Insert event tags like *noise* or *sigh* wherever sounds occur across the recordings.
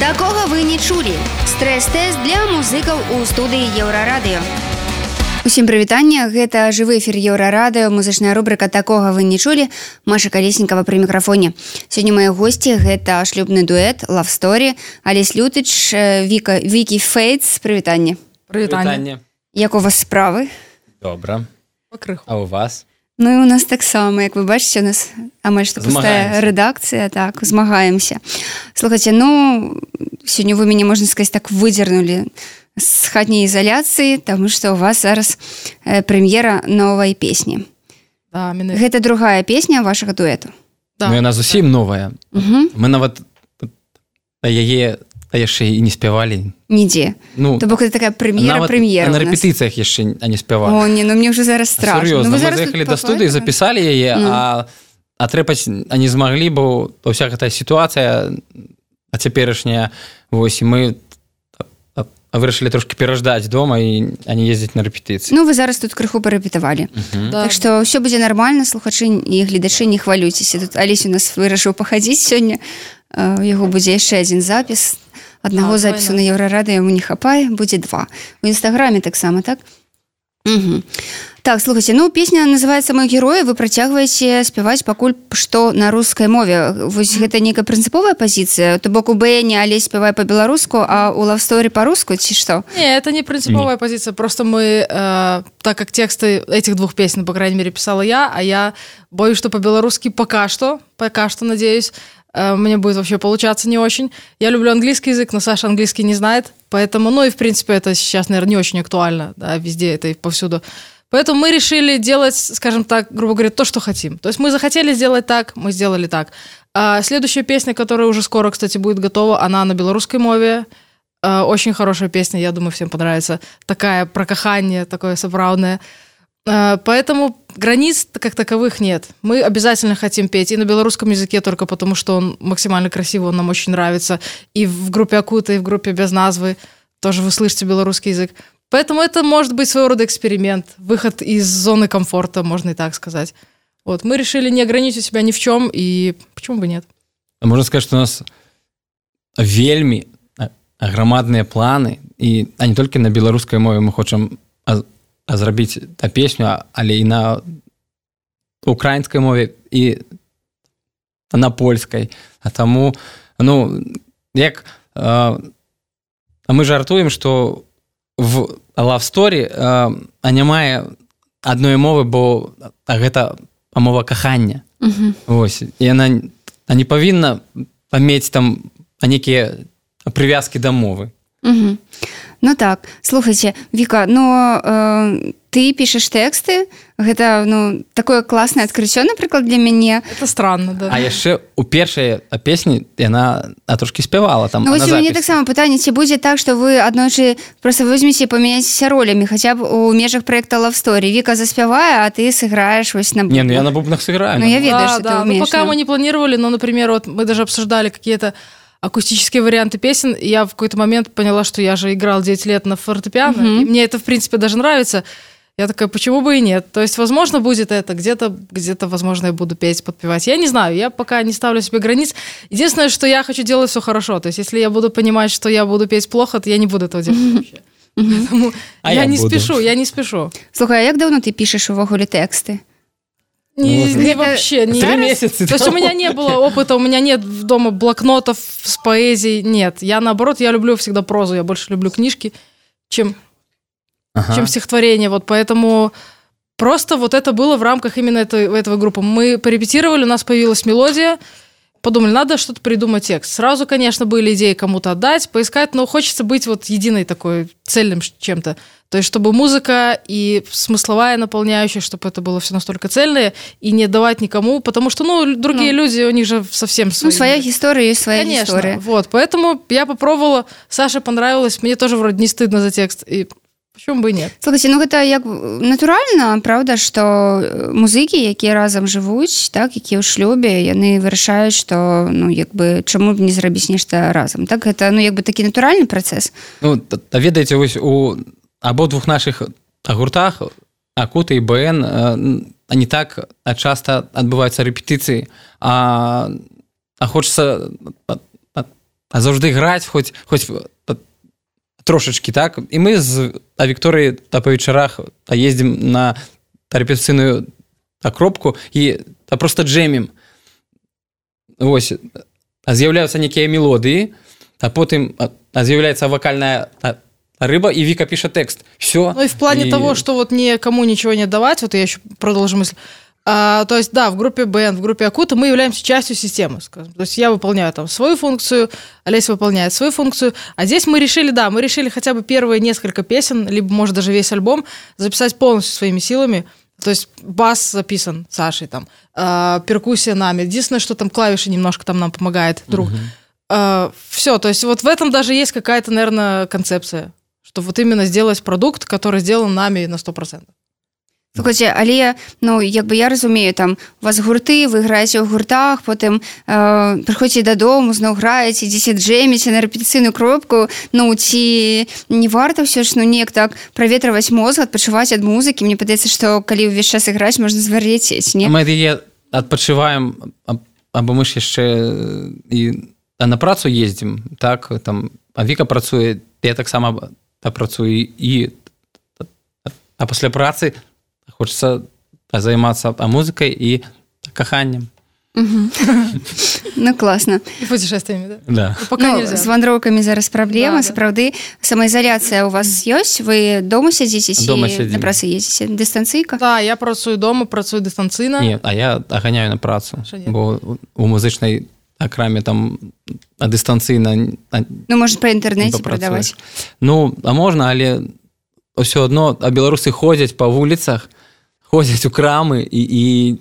Такога вы не чулі. Стрэс-тэст для музыкаў у студыі еўрарадыё. Усім прывітання гэта жывы эфір еўрарадыё. Музычная рубрыка такога вы не чулі Маша калеснікава пры мікрафоне. Сёння мае госці гэта шлюбны дуэт лавсторі алесь лютыч віка вікі фейтс. Прывітанне. Прывітанне. Як у вас справы? Добра. А у вас Ну і у нас таксама як вы бачыце у нас амаль што пустая рэдакцыя так змагаемся слухайте ну сёння вы мяне можна сказаць так выдзернули на з хатняй ізаляцыі тому что у вас зараз э, прэм'ера новай песні да, гэта другая песня вашага дуэту? Да. ну, яна зусім новая мы нават яе яшчэ і не спявалі. Нідзе. Ну то бок такая прэм'ера прэм'ера на рэпетыцыях яшчэ не спявала не ну мне уже зараз страшно ну, зараз да студыі запісалі яе ну. а атрапаць не змаглі бо уся гэтая сітуацыя а цяперашняя восьось мы там вырашылі трошки пераждаць дома і они ездзяць на рэпетыцыі. Ну вы зараз тут крыху парэпетавалі. Так што ўсё будзе нармальна слухачы і гледачы не хвалюйцеся. Тут алесь у нас вырашыў пахадзіць сёння. Яго будзе яшчэ адзін запіс аднаго запісу на еўрарады яму не хапае будзе два. У нстаграме таксама так? Угу. Так слухайте ну песня называется мой героя вы працягваеце спяваць пакуль што на рускай мове. Вось гэта нейкая прынцыповая пазіцыя? То бок у бэне але спявай по-беларуску а у лавсторы по-руску ці што? Не это не прынцыповая пазіцыя просто мы э, так как тексты этих двух песен по крайней мере писала я а я бою что по-беларускі пока что пока что надеюсь э, мне будет вообще получаться не очень я люблю английский язык но Саша английский не знает поэтому ну и в принципе это сейчас наверное не очень актуально да, везде это и повсюду Поэтому мы решили делать, скажем так, грубо говоря, то, что хотим. То есть мы захотели сделать так, мы сделали так. А следующая песня, которая уже скоро, кстати, будет готова, она на белорусской мове. А, очень хорошая песня, я думаю, всем понравится. Такая про кахание, такое собравное. А, поэтому границ как таковых нет. Мы обязательно хотим петь и на белорусском языке только потому, что он максимально красивый, он нам очень нравится. И в группе Акута, и в группе без назвы тоже вы слышите белорусский язык. Поэтому это может быть своего рода эксперимент, выход из зоны комфорта, можно и так сказать. Вот, мы решили не ограничить себя ни в чем, и почему бы нет? А можно сказать, что у нас вельми громадные планы, и а не только на белорусской мове мы хотим зрабіць та песню, але і на украинской мове і на польской. А тому, ну, як, э, мы жартуем, что в лавсторі а няма адной мовы бо гэта мова кахання. Вось яна не павінна памець там нейкія прывязкі да мовы Ну так слухайте Віка но э, ты пішаш тэксты гэта ну такое класнае адкрыццё напрыклад для мяне. Это странно да. А яшчэ у першай песні яна а трошки спявала там ну, мне таксама пытанне ці будзе так что вы аднойчы просто возьмеце памяняцеся ролямі хаця б у межах проекта лавсторі Віка заспявае а ты сыграешь вось на не, ну, я на бубнах сыграю ну, я ведаю да, да. ну, пока мы не планировали но например вот мы даже обсуждали какие-то акустические варианты песен, я в какой-то момент поняла, что я же играл 9 лет на фортепиано, mm-hmm. и мне это, в принципе, даже нравится. Я такая, почему бы и нет? То есть, возможно, будет это, где-то, где-то, возможно, я буду петь, подпевать. Я не знаю, я пока не ставлю себе границ. Единственное, что я хочу делать все хорошо. То есть, если я буду понимать, что я буду петь плохо, то я не буду этого делать вообще. А я, я не буду. спешу, я не спешу. Слухай, а як давно ты пишешь увогуле тексты? Не, ну, не вообще. Не Три месяца. То есть у меня не было опыта, у меня нет дома блокнотов с поэзией, нет. Я наоборот, я люблю всегда прозу, я больше люблю книжки, чем, ага. чем стихотворение. Вот поэтому просто вот это было в рамках именно этой, этого группы. Мы порепетировали, у нас появилась мелодия, подумали, надо что-то придумать текст. Сразу, конечно, были идеи кому-то отдать, поискать, но хочется быть вот единой такой цельным чем-то. То есть, чтобы музыка и смысловая наполняющая, чтобы это было все настолько цельное, и не давать никому, потому что, ну, другие ну, люди, у них же совсем свои. Ну, своя история и своя Конечно, история. вот, поэтому я попробовала, Саше понравилось, мне тоже вроде не стыдно за текст, и почему бы и нет. Слушайте, ну гэта як натуральна, правда, што музыкі, якія разам жывуць, так, якія ў шлюбе, яны вырашаюць, што ну, як бы, чаму б не зрабіць нешта разам. Так, гэта ну, як бы такі натуральны працэс. Ну, ведаеце, вось у абодвух наших гуртах акута і бн не так часто адбываюцца рэпетыцыі а, а хочется а заўжды граць хоць хоць трошачки так? І мы з а Вікторыі та па вечарах а ездзім на рэпецыйную акропку і та просто джемім. Ось а з'яўляюцца некія мелодыі а потым з'яўляецца вакальная рыба і віка піша тэкст все ну, в плане і... того что вот никому ничего не давать вот я еще продолжу мысль а, то есть, да, в группе Бен, в группе Акута мы являемся частью системы, скажем. То есть я выполняю там свою функцию, Олеся выполняет свою функцию. А здесь мы решили, да, мы решили хотя бы первые несколько песен, либо, может, даже весь альбом записать полностью своими силами. То есть бас записан Сашей, там, э, перкуссия нами. Единственное, что там клавиши немножко там нам помогает друг. Угу. Э, все, то есть вот в этом даже есть какая-то, наверное, концепция, что вот именно сделать продукт, который сделан нами на 100%. Слухайте, але ну як бы я разумею там у вас гурты вы граеце ў гуртах потым э, прыходзіце дадому зноў граеце 10 джеміце на рэпетыцыйную кропку ну ці не варта ўсё ж ну неяк так праветрываць мозг адпачываць ад музыкі мне падаецца што калі ўвесь час іграць можна звар'ецець не мы адпачываем або мы ж яшчэ і на працу ездзім так там а віка працуе я таксама працую і а пасля працы то хочется займацца а музыкай і каханнем *laughs* ну класна путешествиями да? з вандроўкамі зараз праблема сапраўды самаізаляцыя у вас ёсць? Вы дома сядзіце на працы ездзіце дыстанцыйка да я працую дома працую дыстанцыйна а я аганяю на працу бо у музычнай акраме там а дыстанцыйна ну можа па інтэрнэце прадаваць ну а можна але ўсё адно а беларусы ходзяць па вуліцах то ходят у крамы и, и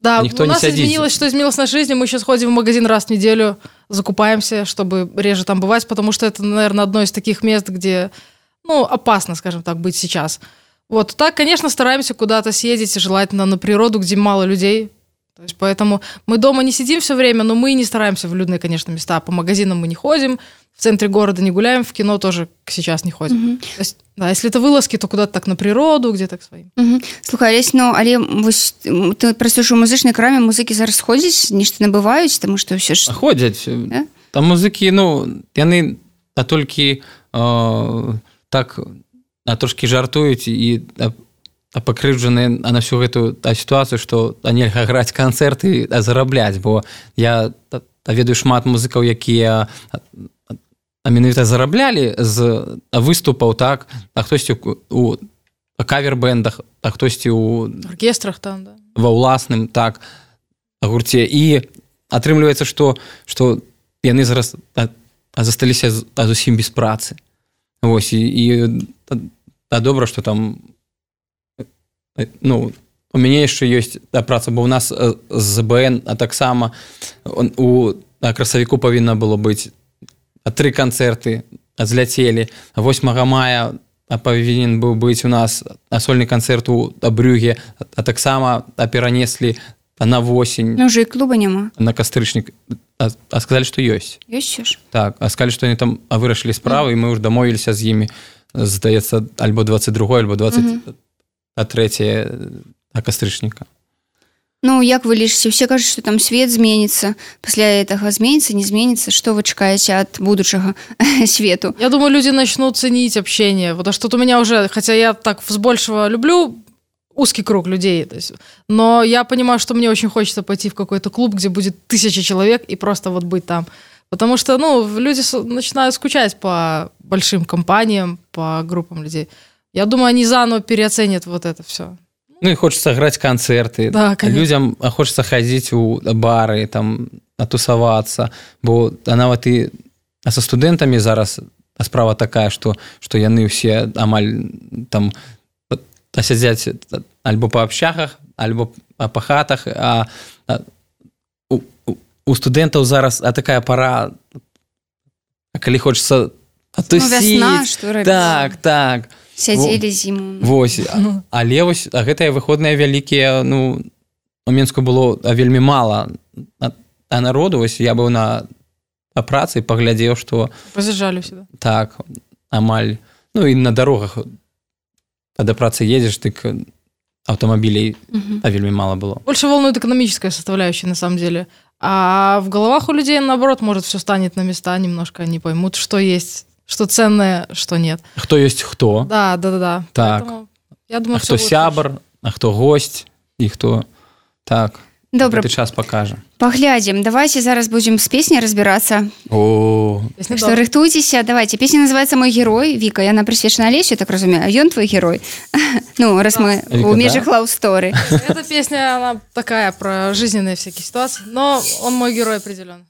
да, никто у нас не изменилось, что изменилось на жизни. Мы сейчас ходим в магазин раз в неделю, закупаемся, чтобы реже там бывать, потому что это, наверное, одно из таких мест, где, ну, опасно, скажем так, быть сейчас. Вот так, конечно, стараемся куда-то съездить, желательно на природу, где мало людей. То есть поэтому мы дома не сидим все время, но мы не стараемся в людные, конечно, места. По магазинам мы не ходим, в центре города не гуляем, в кино тоже сейчас не ходим. Угу. То есть, да, если это вылазки, то куда-то так на природу, где-то к своим. Угу. Слухай, Олесь, ну, але вось, ты просто у музычнай краме музыкі зараз ходзяць, нешта набываюць, таму што ўсё ж... Ходзяць. Да? Там музыкі, ну, яны а толькі э, так а трошкі жартуюць і а пакрыўджаныя на всю гэтую сітуацыю што нельга граць канцэрты а зарабляць бо я ведаю шмат музыкаў якія а менавіта зараблялі з выступаў так а хтосьці у кавер-бэндах а хтосьці у оркестрах там да. ва ўласным так гурце і атрымліваецца што што яны зараз а, а засталіся зусім без працы Вось і, і та добра што там ну у мяне яшчэ ёсць да праца бо у нас з БН а таксама у красавіку павінна было быць тры канцэрты зляцелі. 8 мая павінен быў быць у нас асольны канцэрт у абрюге а таксама перанеслі на восень. Ну, уже клуба няма. На кастрычнік. А, а сказалі што ёсць. Ёсць так а сказалі што они там вырашылі справы і мы ўж дамовіліся з імі здаецца альбо 22 альбо 20 а трэцяе кастрычніка Ну як вы лічыце все кажуць что там свет зменится пасля этого зменится не зменится. Что вы чакаеце от будучага свету? Я думаю люди начнут ценить общение. Вот а что-то у меня уже хотя я так с большего люблю узкий круг людей то есть, но я понимаю что мне очень хочется пойти в какой-то клуб где будет тысяча человек и просто вот быть там. Потому что ну люди начинают скучать по большим компаниям по группам людей я думаю они заново переоценят вот это все Ну і хочется граць канцэрты да, людям хочется хадзіць у бары там атусавацца бо нават і со студэнтамі зараз справа такая что что яны ўсе амаль там сядзяць альбо па общагах альбо па хатах а, а у, у студэнтаў зараз а такая пора калі хочется ну, так так. то сядзелі зіму. Вось але вось а гэтыя выходныя вялікія ну у менску было вельмі мала а народу. Вось я быў на а працы паглядзеў што пазажалі сюда так амаль ну і на дарогах да працы едзеш ты автомобилей а вельмі мало было. Больше волнует экономическая составляющая на самом деле. А в головах у людей, наоборот, может, все станет на места, немножко они поймут, что есть, что ценное, что нет. Кто есть кто. Да, да, да, да. Так. Поэтому, я думаю, А хто будет сябр, а хто гость і хто так добра ты час покажа паглядзім давайте зараз будзем з песняй разбірацца о лучше. Песня Так что добрая. рыхтуйцеся давайте песня называется мой герой Віка яна прысвечана лесю так разумею а ён твой герой *laughs* ну раз мы Віка, у да? межах лаўсторы *laughs* Эта песня, она такая про жизненные всякие ситуации, но он мой герой определенно.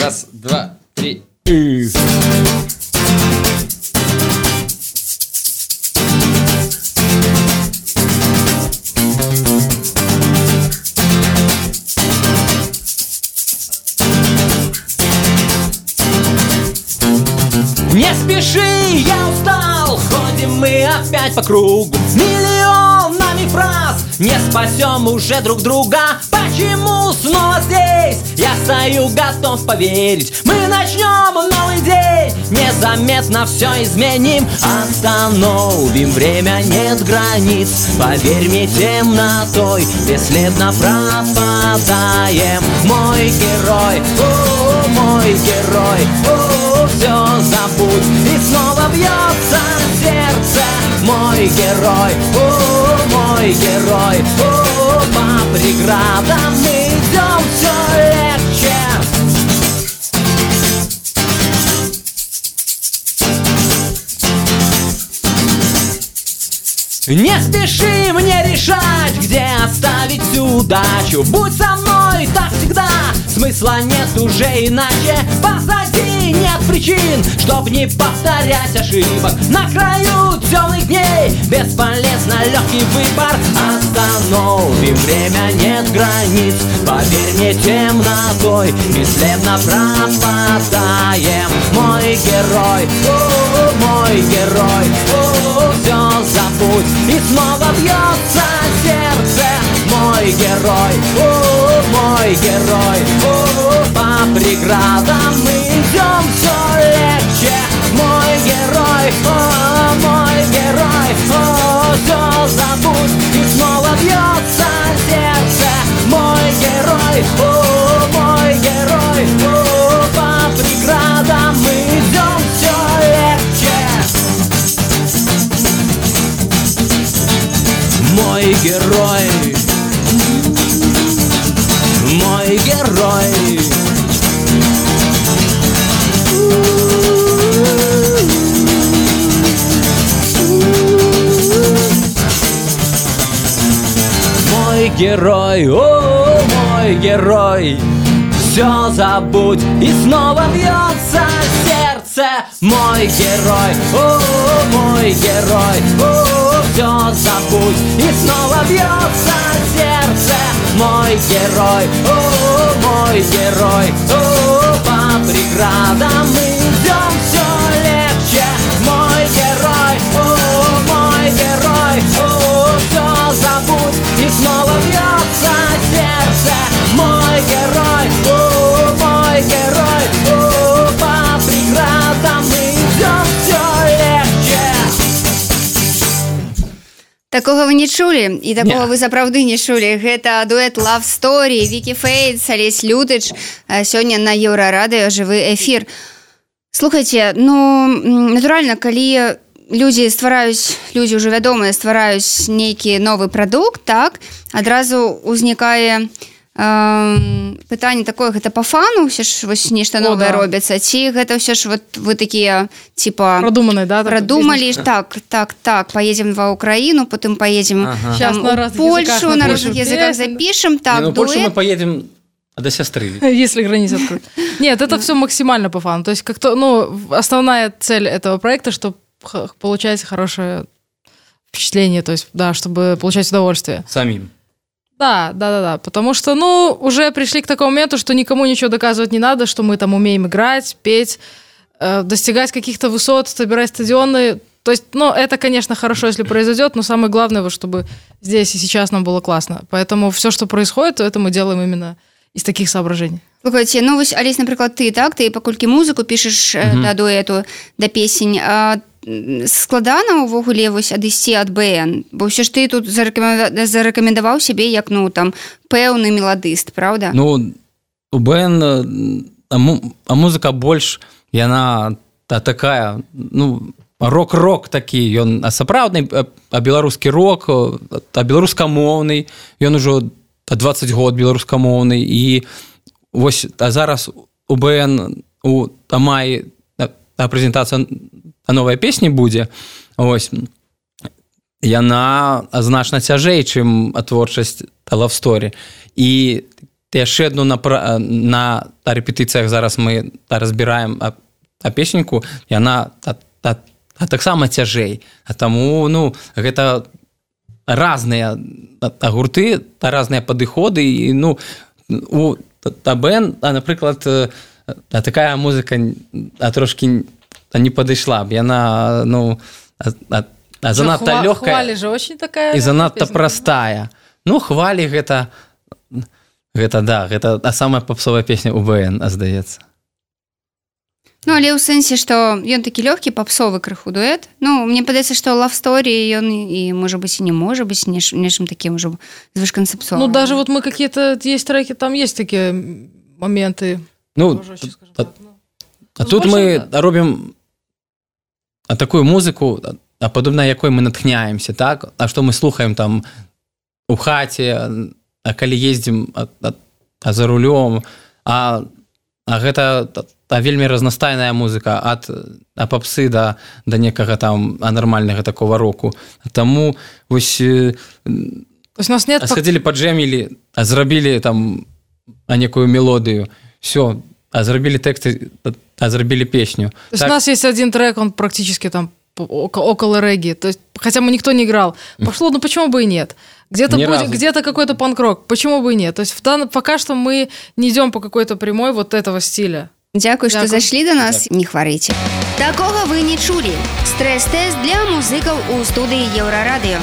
раз два три Не спеши, я устал. Ходим мы опять по кругу. Миллионами фраз. Не спасем уже друг друга. Почему снова здесь? Я стою, готов поверить начнем новый день. Незаметно все изменим. Остановим время, нет границ. Поверь мне, темнотой Бесследно пропадаем. Мой герой, о, мой герой о, все забудь. И снова бьется сердце. Мой герой, о, мой герой о, По преградам мы Не спеши мне решать, где оставить всю удачу. Будь со мной так всегда, смысла нет уже иначе. Позади нет причин, чтоб не повторять ошибок. На краю темных дней бесполезно легкий выбор. Остановим время, нет границ. Поверь мне, темнотой бесследно пропадаем. Мой герой, о, мой герой, о, все забудь И снова бьется сердце. Мой герой, о, мой герой о, По преградам мы идем все легче. Мой герой, о, герой, о, мой герой. Все забудь и снова бьется сердце. Мой герой, о, мой герой. О, Все забудь и снова бьется сердце. Мой герой, о, мой герой. О, По преградам идем все легче. Мой герой, о, мой герой. О, Все такого вы не чулі і такого вы сапраўды не чулі. Гэта дуэт love story Вікі фейт Алесь лютыч. А, сёння на еўрарадыё жывы эфір. Слухайте ну натуральна калі людзі ствараюць людзі ўжо вядомыя ствараюць нейкі новы прадукт так адразу ўзнікае эм, пытанне такое гэта по фану ўсё ж вось нешта новае да. робіцца ці гэта ўсё ж вот вы такія типа Продуманный, да? бизнес? так так так поедем в Украину потом поедем Ага. Там, на Польшу на разных языках запишем Не, так ну Польшу мы дуэт. поедем до сестры *laughs* Если границы открыть. Нет, это все максимально по фану. То есть, как то, ну, основная цель этого проекта, чтобы получать хорошее впечатление, то есть, да, чтобы получать удовольствие. самим Да, да, да, да. Потому что, ну, уже пришли к такому моменту, что никому ничего доказывать не надо, что мы там умеем играть, петь, э, достигать каких-то высот, собирать стадионы. То есть, ну, это, конечно, хорошо, если произойдет, но самое главное, вот, чтобы здесь и сейчас нам было классно. Поэтому все, что происходит, это мы делаем именно из таких соображений. Слухайте, ну вось Алесь напрыклад ты так ты паколькі музыку пішаш Мгм. да дуэту да песень а, складана ўвогуле вось адысці ад БН бо ўсё ж ты тут зарэкамenda- зарэкамендаваў сябе як ну там пэўны меладыст правда Ну у бн а, а музыка больш яна та такая ну рок-рок такі ён сапраўдны а беларускі рок а беларускамоўны ён ужо 20 год беларускамоўны і вось а зараз у бн у тамай прэзентацыя новая песні будзе ось. Яна значна цяжэй чым творчасць лавсторі і яшчэ одну на на рэпетыцыях зараз мы разбіраем а, а песеньку яна та, та, та, таксама цяжэй а таму ну гэта разныя гурты та разныя падыходы і ну у табен а напрыклад а такая музыка а трошки не падышла б. Яна ну а, а занадта лёгкая же очень такая і занадта простая. Ну хвалі гэта гэта да гэта а самая попсовая песня УБН здаецца. Ну але ў сэнсе што ён такі лёгкі папсовы крыху дуэт. Ну мне падаецца што лавсторі ён і можа быць і не можа быць нечым таким ужо звышканцэпцо Ну даже вот мы какие-то есть треки там есть такія моменты. Ну а, а тут мы да. робім а такую музыку а падобна якой мы натхняемся так? А што мы слухаем там у хаце А калі ездзім а, а, а за рулём а А гэта та вельмі разнастайная музыка ад а папсы да да некага там анармальнага такого року. Таму вось нас нет схадзілі паджэмілі а зрабілі там а некую мелодыю. Все а зрабілі тэксты а зрабілі песню так. у нас есть один трек он практически там около регги то есть хотя бы никто не играл пошло ну почему бы и нет где-то будет где-то какой-то панк-рок почему бы и нет то есть в дан... пока что мы не идем по какой-то прямой вот этого стиля Дякую, што зайшлі да нас, не хварыце. Такога вы не чулі. Стрэс-тэст для музыкаў у студыі Еўрарадыё.